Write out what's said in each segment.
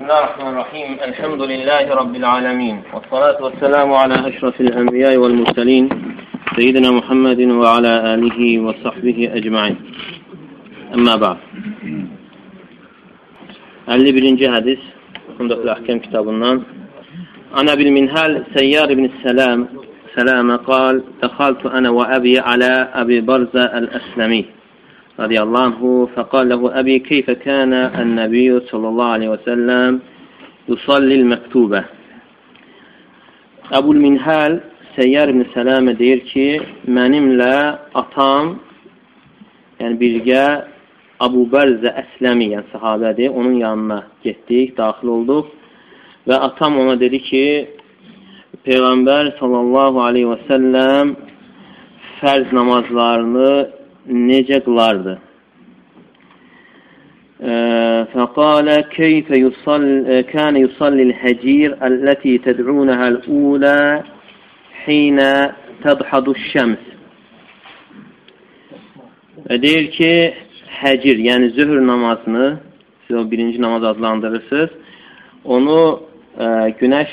بسم الله الرحمن الرحيم. الحمد لله رب العالمين. والصلاة والسلام على أشرف الأنبياء والمرسلين سيدنا محمد وعلى آله وصحبه أجمعين. أما بعد. 51. hadis Umdatul Ahkam kitabından An Abil Minhal Seyyar ibn Selam Selama قال دخلت أنا وأبي على أبي برزة الأسلمي. radıyallahu anhu fekal lehu abi keyfe kana en nebiyyü sallallahu aleyhi ve sellem yusallil mektube. Ebul Minhal Seyyar ibn Selame deyir ki, mənimlə atam, yəni birgə Abu Bərzə Əsləmi, yəni sahabədir, onun yanına getdik, daxil olduq və atam ona dedi ki, Peyğəmbər sallallahu aleyhi və səlləm fərz namazlarını necə qılardı? فقال كيف يصل كان يصلي الهجير التي تدعونها الأولى حين تضحض الشمس Və deyir ki, həcir, yəni zöhr namazını, siz o birinci namaz adlandırırsınız, onu ə, günəş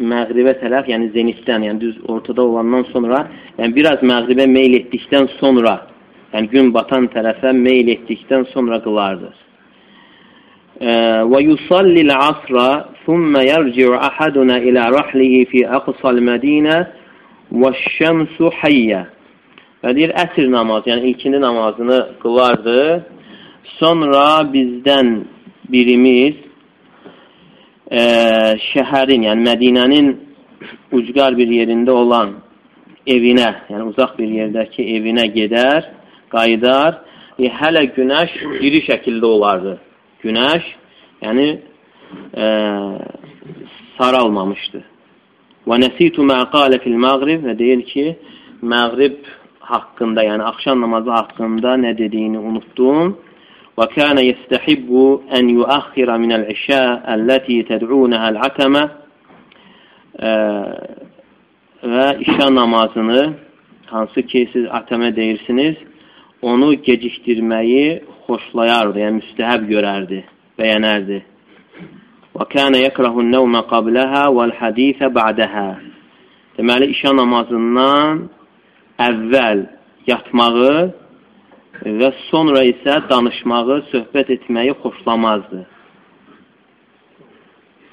məğribə tərəf, yəni zenitdən, yəni düz ortada olandan sonra, yəni biraz məğribə meyl etdikdən sonra yəni gün batan tərəfə meyl etdikdən sonra qılardı. Asra thumma yarci'u ahaduna ila rahlihi fi aqsal Madinə və şəmsu hayya. Və deyir, əsr namazı, yəni ilkini namazını qılardı. Sonra bizdən birimiz e, şəhərin, yəni Mədinənin ucqar bir yerində olan evinə, yəni uzaq bir yerdəki evinə gedər qayıdar. E, hələ günəş diri şəkildə olardı. Günəş, yəni e, saralmamışdı. Və nəsitu mə qalə fil məğrib və deyir ki, məğrib haqqında, yəni axşam namazı haqqında nə dediyini unutdum. Və kənə yəstəhibbu ən yuaxira minəl işə əlləti təd'unəhəl atəmə və işə namazını hansı ki siz atəmə deyirsiniz, onu gecikdirməyi xoşlayardı, yəni müstəhəb görərdi, bəyənərdi. Və kənə yəkrahun nəvmə qabləhə vəl-hədisə ba'dəhə. Deməli, işə namazından əvvəl yatmağı və sonra isə danışmağı, söhbət etməyi xoşlamazdı.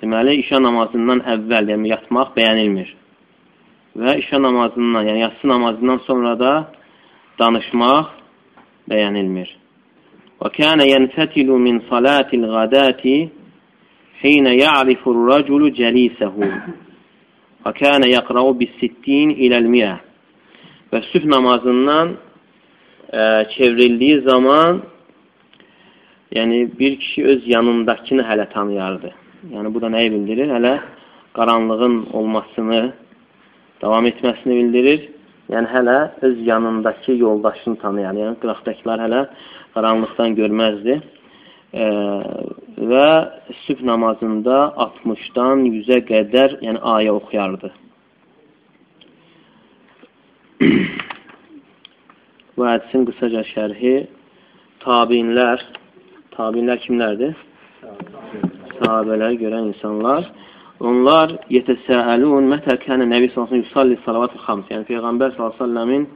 Deməli, işə namazından əvvəl, yəni yatmaq bəyənilmir. Və işə namazından, yəni yatsı namazından sonra da danışmaq bəyənilmir. Və kənə yənfətilu min salatil qadati حين يعرف الرجل جليسه وكان يقرأ بالستين إلى المئة və sübh namazından ə, çevrildiyi zaman yəni bir kişi öz yanındakını hələ tanıyardı. Yəni bu da nəyi bildirir? Hələ qaranlığın olmasını, davam etməsini bildirir yəni hələ öz yanındakı yoldaşını tanıyar. Yəni qıraqdakılar hələ qaranlıqdan görməzdi. E, və sübh namazında 60-dan 100-ə qədər yəni ayə oxuyardı. Bu hədisin qısaca şərhi tabinlər, tabinlər kimlərdir? Sahabələr görən insanlar. Onlar yetəsəəlun mətə kənə Nəbi sallallahu yusalli salavatı xams. Yəni Peyğəmbər sallallahu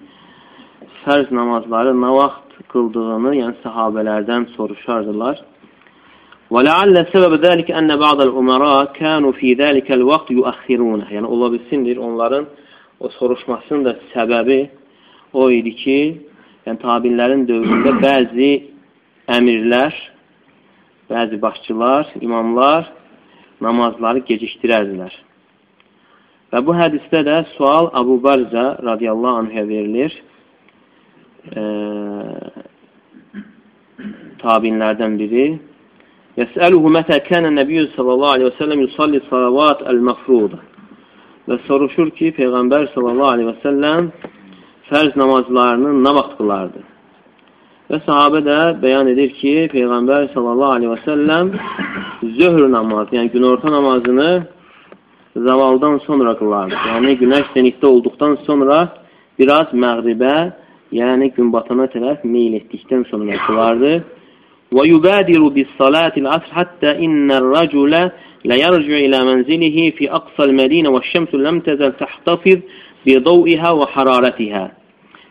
fərz namazları nə vaxt qıldığını, yəni sahabələrdən soruşardılar. Və ləallə səbəbə dəlikə ənə ba'dəl umara kənu fi dəlikəl vaxt yuəxirunə. Yəni ola bilsindir onların o soruşmasının da səbəbi o idi ki, yəni tabinlərin dövründə bəzi əmirlər, bəzi başçılar, imamlar namazları gecikdirərdilər. Və bu hədisdə də sual Abu Barzə radiyallahu anhə verilir. E, tabinlərdən biri. Yəsəluhu mətə kənə nəbiyyü sallallahu aleyhi və səlləm yusalli salavat əl-məfruda. Və soruşur ki, Peyğəmbər sallallahu aleyhi və səlləm fərz namazlarını nə vaxt qılardı? Və sahabə də bəyan edir ki, Peyğəmbər sallallahu aleyhi və səlləm zöhr namazı, yəni günorta namazını zavaldan sonra qılardı. Yəni günəş zenikdə olduqdan sonra biraz məğribə, yəni gün batana tərəf meyl etdikdən sonra qılardı. Və yubadiru bis salatil asr hatta innar racula la yarju ila manzilihi fi aqsal madina və şemsu lam.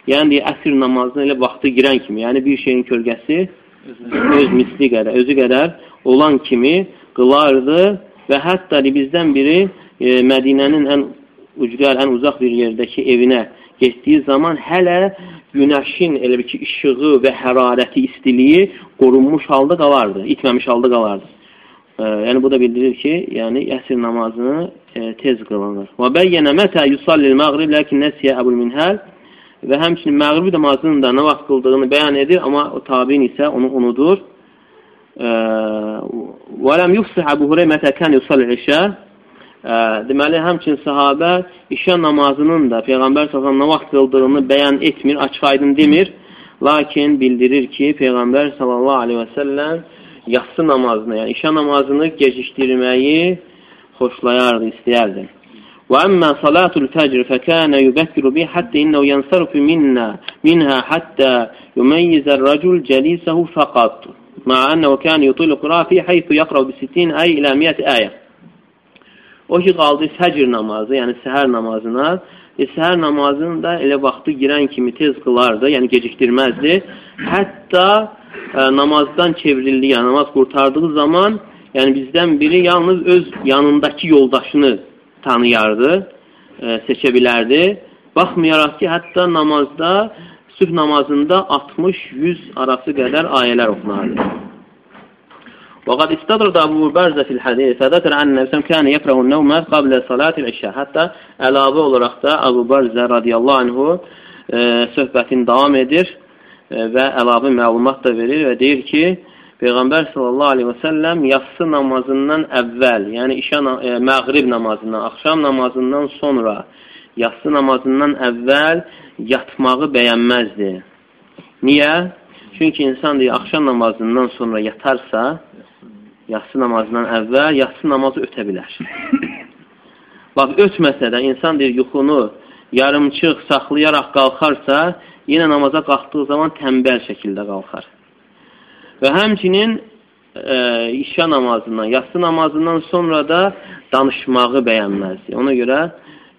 Yəni deyir, əsr namazına elə vaxtı girən kimi, yəni bir şeyin kölgəsi öz misli qədər, özü qədər olan kimi qılardı və hətta bizdən biri e, Mədinənin ən ucqar, ən uzaq bir yerdəki evinə getdiyi zaman hələ günəşin elə bir ki, işığı və hərarəti, istiliyi qorunmuş halda qalardı, itməmiş halda qalardı. E, yəni bu da bildirir ki, yəni əsr namazını e, tez qılınır. Və bəyyənə mətə yusallil məğrib, ləkin nəsiyə əbul minhəl və həmçinin məğribi namazının da nə vaxt qıldığını bəyan edir, amma o tabin isə onu unudur. Və ləm yufsih Əbu Hureymətə kən yusalli işə deməli, həmçinin sahabə işə namazının da Peyğəmbər s.ə.v nə vaxt qıldığını bəyan etmir, açıq aydın demir. Lakin bildirir ki, Peyğəmbər s.ə.v yatsı namazını, yəni işə namazını gecikdirməyi xoşlayardı, istəyərdi. وأما صلاة الفجر فكان يبكر به حتى إنه ينصرف منا منها حتى يميز الرجل جليسه فقط مع أنه كان يطيل القراءة فيه حيث يقرأ بستين آية إلى مئة آية O ki, qaldı fəcr namazı, yəni səhər namazına. E, səhər namazını da elə vaxtı girən kimi tez qılardı, yəni gecikdirməzdi. Hətta e, namazdan çevrildi, yəni namaz qurtardığı zaman, yəni bizdən biri yalnız öz yanındakı yoldaşını tanıyardı, e, seçə bilərdi. Baxmayaraq ki, hətta namazda, sübh namazında 60-100 arası qədər ayələr oxunardı. وقد استدرد أبو برزة في الحديث فذكر أن النبي كان يكره النوم قبل صلاة العشاء. Hətta əlavə olaraq da Abu Barzə radiyallahu anhu e, söhbətin davam edir e, və əlavə məlumat da verir və deyir ki, Peyğəmbər sallallahu aleyhi və səlləm yatsı namazından əvvəl, yəni işə, e, məğrib namazından, axşam namazından sonra yatsı namazından əvvəl yatmağı bəyənməzdi. Niyə? Çünki insan deyir, axşam namazından sonra yatarsa, yatsı namazından əvvəl yatsı namazı ötə bilər. Bax, ötməsə də insan deyir, yuxunu yarımçıq saxlayaraq qalxarsa, yenə namaza qalxdığı zaman tənbəl şəkildə qalxar. Və həmçinin e, işə namazından, yatsı namazından sonra da danışmağı bəyənməzdir. Ona görə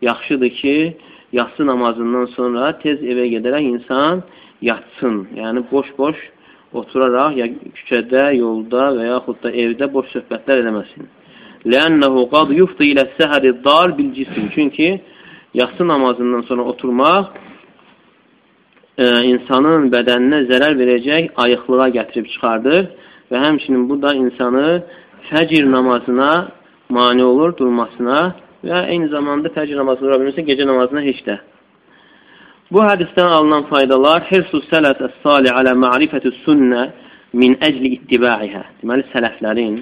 yaxşıdır ki, yatsı namazından sonra tez evə gedərək insan yatsın. Yəni, boş-boş oturaraq, ya küçədə, yolda və yaxud da evdə boş söhbətlər eləməsin. Lənnəhu qad yufdu ilə səhəri dar bil cisim. Çünki yatsı namazından sonra oturmaq e, insanın bədəninə zərər verəcək ayıqlığa gətirib çıxardır və həmçinin bu da insanı fəcr namazına mani olur durmasına və eyni zamanda fəcr namazına dura bilmirsə, gecə namazına heç də. Bu hədisdən alınan faydalar Hirsus sələf əs-salih alə ma'rifətü sünnə min əcli ittiba'ihə. Deməli, sələflərin,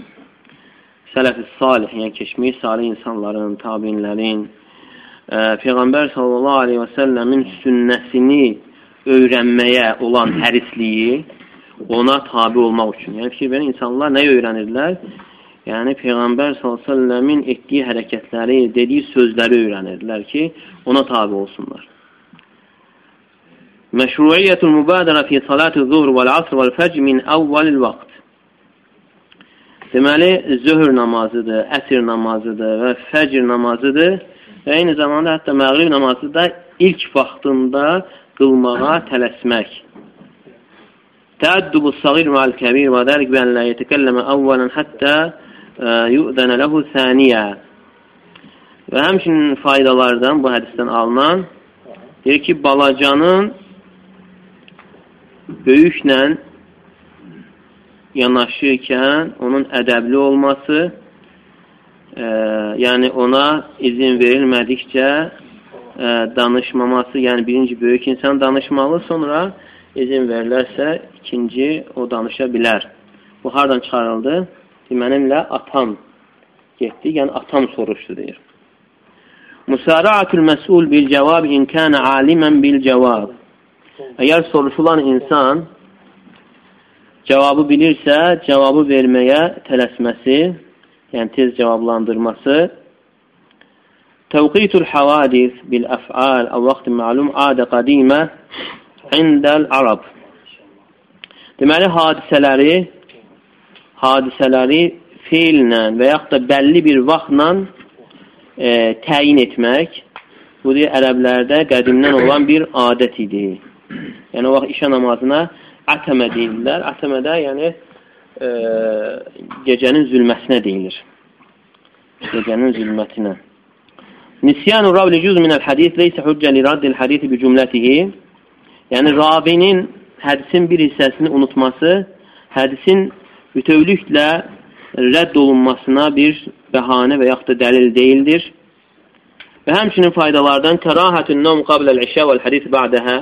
sələf-i salih, yəni keçmiş salih insanların, tabinlərin, ə, Peyğəmbər sallallahu aleyhi və səlləmin sünnəsini öyrənməyə olan hərisliyi ona tabi olmaq üçün. Yəni, fikir verin, insanlar nə öyrənirlər? Yəni, Peyğəmbər s.ə.v-in etdiyi hərəkətləri, dediyi sözləri öyrənirlər ki, ona tabi olsunlar. Məşruiyyətul mübadərə fi salati zuhr vəl-asr vəl-fəcr min əvvəlil vaxt. Deməli, zöhr namazıdır, əsr namazıdır və fəcr namazıdır və eyni zamanda hətta məğrib namazı da ilk vaxtında qılmağa tələsmək. Təəddübü sagir ma'al kəbir və dəlik bən lə yetəkəlləmə əvvələn həttə yu'dənə ləhu səniyə. Və həmçinin faydalardan bu hədisdən alınan deyir ki, balacanın böyüklə yanaşırkən onun ədəbli olması, e, yəni ona izin verilmədikcə ə, danışmaması, yəni birinci böyük insan danışmalı, sonra izin verilərsə ikinci o danışa bilər. Bu hardan çıxarıldı? Mənimlə atam getdi, yəni atam soruşdu deyir. Musara'atul məsul bil cavab in kana aliman bil cavab. Əgər soruşulan insan cavabı bilirsə, cavabı verməyə tələsməsi, yəni tez cavablandırması توقيت الحوادث بالأفعال أو وقت معلوم عادة قديمة عند العرب Deməli, hadisələri hadisələri feillə və yaxud da bəlli bir vaxtla e, təyin etmək bu deyə ərəblərdə qədimdən olan bir adət idi. Yəni o vaxt işə namazına ətəmə deyirlər. Ətəmədə yəni e, gecənin zülməsinə deyilir. Gecənin zülmətinə. Nisyanu ravli cüz minəl hədis leysə hüccə li raddil hədisi bi cümlətihi Yəni ravinin hədisin bir hissəsini unutması hədisin bütövlüklə rədd olunmasına bir bəhanə və yaxud da dəlil deyildir. Və həmçinin faydalardan kərahətün nom qabləl-işə vəl-hədis ba'dəhə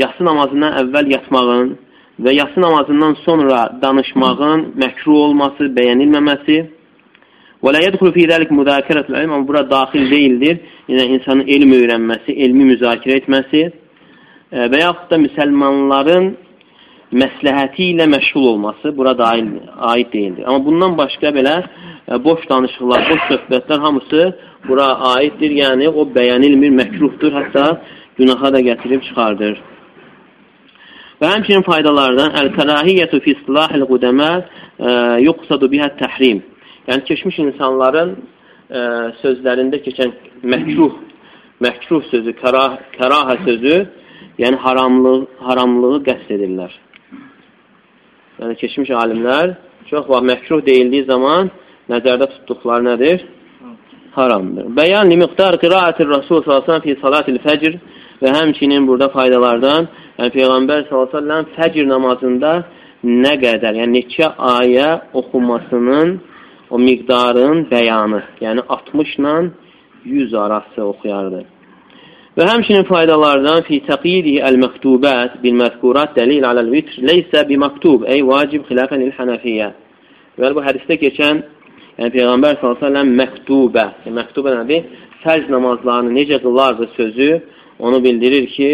yatsı namazından əvvəl yatmağın və yatsı namazından sonra danışmağın məkruh olması, bəyənilməməsi və la yədxulu fi zəlik müzakirətul ilm amma bura daxil deyildir. Yəni insanın elm öyrənməsi, elmi müzakirə etməsi və yaxud da müsəlmanların məsləhəti ilə məşğul olması bura dair, aid deyildir. Amma bundan başqa belə e, boş danışıqlar, boş söhbətlər hamısı bura aiddir. Yəni o bəyənilmir, məkruhdur, hətta günaha da gətirib çıxardır. Və həmçinin faydalardan əl-kərahiyyətu fi istilahil qudəmə e, yuqsadu bihə təhrim. Yəni keçmiş insanların ə, e, sözlərində keçən məkruh, məkruh sözü, kərah, kərahə sözü, yəni haramlıq, haramlığı qəsd edirlər yəni keçmiş alimlər çox vaxt məhkruh deyildiyi zaman nəzərdə tutduqları nədir? Haramdır. Bəyan li miqdar qiraətir Rasul sallallahu fi salatil fəcr və həmçinin burada faydalardan yəni Peyğəmbər sallallahu fəcr namazında nə qədər, yəni neçə ayə oxumasının o miqdarın bəyanı, yəni 60 ilə 100 arası oxuyardı. Və həmçinin faydalardan fi təqidi əl-məktubət bil-məzkurat dəlil aləl-vitr leysə bi-məktub, ey vacib xilafən il-hənəfiyyə. Və bu hədisdə keçən yəni Peyğəmbər s.ə.v məktubə, məktubə nədir? Fərz namazlarını necə qılardı sözü onu bildirir ki,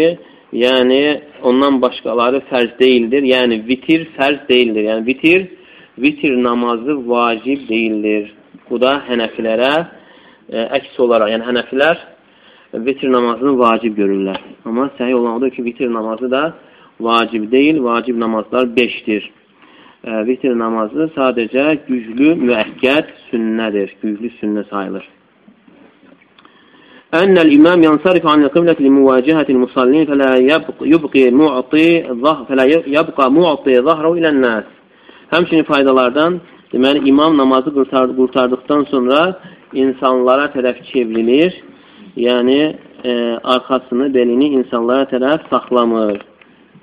yəni ondan başqaları fərz deyildir. Yəni vitir fərz deyildir. Yəni vitir, vitir namazı vacib deyildir. Bu da hənəfilərə ə, əks olaraq, yəni hənəfilər vitr namazını vacib görürlər. Amma səhih olan odur ki, vitr namazı da vacib deyil, vacib namazlar 5-dir. E, vitr namazı sadəcə güclü, müəkkəd sünnədir, güclü sünnə sayılır. أن الإمام ينصرف عن القبلة لمواجهة المصلين فلا يبقى معطي فلا يبقى معطي ظهره إلى الناس. Həmçinin faydalardan deməli imam namazı qurtardıqdan sonra insanlara tərəf çevrilir yəni e, arxasını, belini insanlara tərəf saxlamır.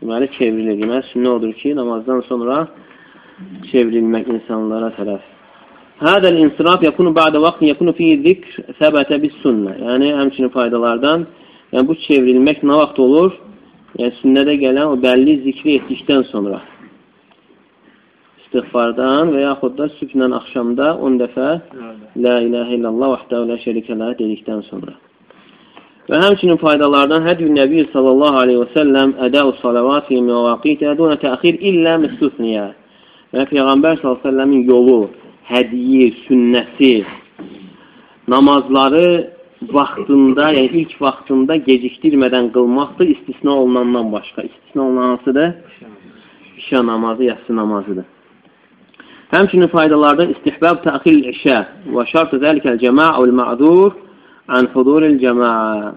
Deməli, çevrilir. Deməli, sünnə odur ki, namazdan sonra çevrilmək insanlara tərəf. Hədəl insiraf yakunu ba'da vaxtin yakunu fi zikr səbətə bis sünnə. Yəni, həmçinin faydalardan yəni, bu çevrilmək nə vaxt olur? Yəni, sünnədə gələn o bəlli zikri etdikdən sonra. İstiğfardan və yaxud da sübhlə axşamda 10 dəfə La ilahə illallah vəhdəhu la şərikə dedikdən sonra. Və həmçinin faydalardan hədü Nəbi sallallahu aleyhi və səlləm ədəu salavat fi məvaqitə dunə təxir illə müstüsniyə. Və Peyğəmbər sallallahu aleyhi və səlləmin yolu, hədiyi, sünnəsi, namazları vaxtında, yəni ilk vaxtında gecikdirmədən qılmaqdır istisna olunandan başqa. İstisna olunan hansıdır? İşə namazı, yatsı namazıdır. Həmçinin faydalardan istihbəb təxil işə və şartı zəlikəl cəma' və ma'dur ən huduril cəmaa.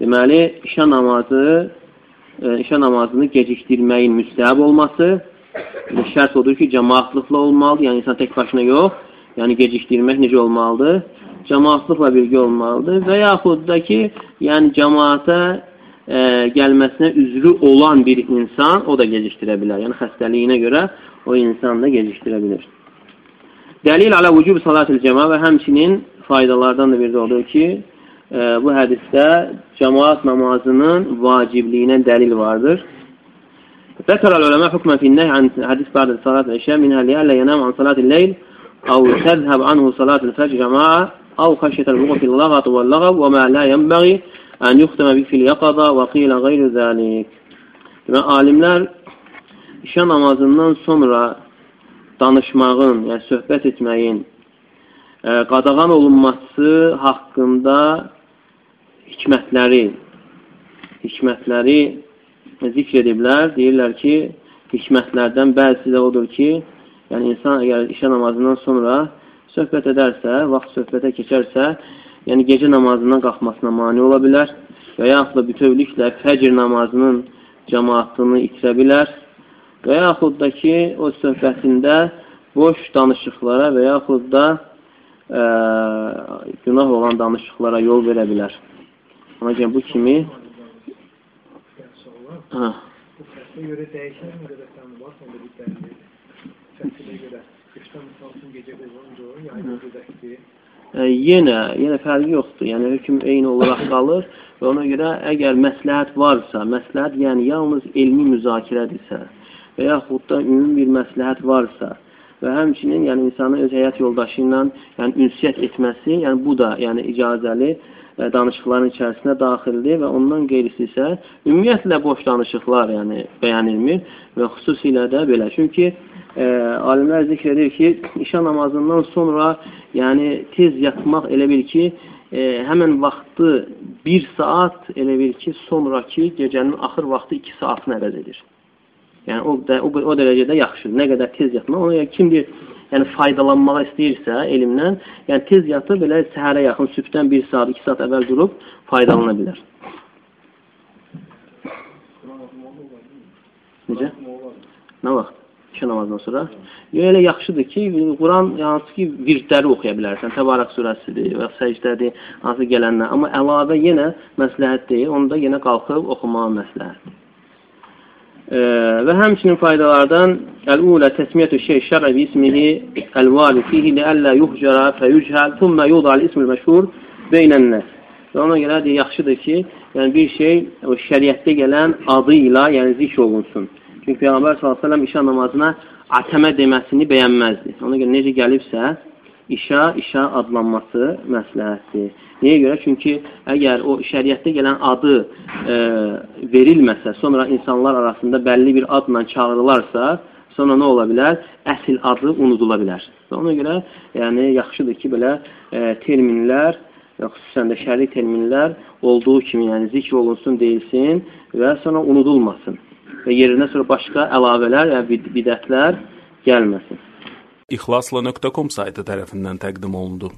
Deməli, işə namazı, işə namazını gecikdirməyin müstəhəb olması şərt odur ki, cəmaatlıqla olmalıdır. Yəni, insan tək başına yox. Yəni, gecikdirmək necə olmalıdır? Cəmaatlıqla birgə olmalıdır. Və yaxud da ki, yəni, cəmaata e, gəlməsinə üzrü olan bir insan o da gecikdirə bilər. Yəni, xəstəliyinə görə o insan da gecikdirə bilir. Dəlil alə vücub salatil cəma və həmçinin faydalardan da biri də odur ki, e, bu hədisdə cəmaat namazının vacibliyinə dəlil vardır. ذكر العلماء حكما في النهي عن حديث بعد صلاة العشاء منها لئلا ينام عن صلاة الليل أو تذهب عنه صلاة الفجر جماعة أو خشية الوقوع في اللغط واللغب وما لا ينبغي ən yuxtəmə bi fil yaqada və qilə qeyri zəlik. Və alimlər işə namazından sonra danışmağın, yəni söhbət etməyin ə, qadağan olunması haqqında hikmətləri, hikmətləri zikr ediblər. Deyirlər ki, hikmətlərdən bəzisi də odur ki, yəni insan əgər işə namazından sonra söhbət edərsə, vaxt söhbətə keçərsə, yəni gecə namazından qalxmasına mane ola bilər və yaxud da bütövlüklə fəcr namazının cəmaatını itirə bilər və yaxud da ki, o söhbətində boş danışıqlara və yaxud da ə, günah olan danışıqlara yol verə bilər. Ona görə bu kimi Hə. Görə dəyişən qədərsən var, onda bir dəlil. Fəslə görə qışda misal üçün gecə qozunca, yayda gedəkdir. E, yenə, yenə fərqi yoxdur. Yəni hökm eyni olaraq qalır və ona görə əgər məsləhət varsa, məsləhət yəni yalnız elmi müzakirədirsə və yaxud da ümumi bir məsləhət varsa və həmçinin yəni insanın öz həyat yoldaşı ilə yəni ünsiyyət etməsi, yəni bu da yəni icazəli danışıqların içərisinə daxildir və ondan qeyrisi isə ümumiyyətlə boş danışıqlar yəni bəyənilmir və xüsusilə də belə. Çünki e, alimlər zikr edir ki, işə namazından sonra yəni tez yatmaq elə bil ki, e, həmən vaxtı bir saat elə bil ki, sonraki gecənin axır vaxtı iki saatını əvəz edir. Yəni o, o, o dərəcədə yaxşıdır. Nə qədər tez yatmaq, ona görə kimdir yəni faydalanmağa istəyirsə elmdən, yəni tez yatıb belə səhərə yaxın sübhdən 1 saat, 2 saat əvvəl durub faydalana bilər. Necə? Nə? İşə namazından sonra. Yəni, elə yaxşıdır ki, Quran hansı ki, virdləri oxuya bilərsən. Təbarək surəsidir və səcdədir, hansı gələnlər. Amma əlavə yenə məsləhət deyil, onu da yenə qalxıb oxumağa məsləhətdir. Və həmçinin faydalardan Əl-ulə təsmiyyətü şey şərə bi ismihi əl-vali fihi ləəllə yuhcərə fəyüchəl thumma yudal ismil məşhur beynənnəs. Və ona görə də yaxşıdır ki, yəni bir şey o şəriətdə gələn adı ilə yəni zikr olunsun. Çünki Peyğəmbər s.ə.v işə namazına atəmə deməsini bəyənməzdi. Ona görə necə gəlibsə, işə, işə adlanması məsləhətdir. Niyə görə? Çünki əgər o şəriətdə gələn adı e, verilməsə, sonra insanlar arasında bəlli bir adla çağırılarsa, sonra nə ola bilər? Əsl adı unudula bilər. Ona görə yəni yaxşıdır ki, belə e, terminlər, xüsusən də şəri terminlər olduğu kimi yəni zikr olunsun, deyilsin və sonra unudulmasın. Və yerinə sonra başqa əlavələr, yəni bidətlər gəlməsin. İxlasla.com saytı tərəfindən təqdim olundu.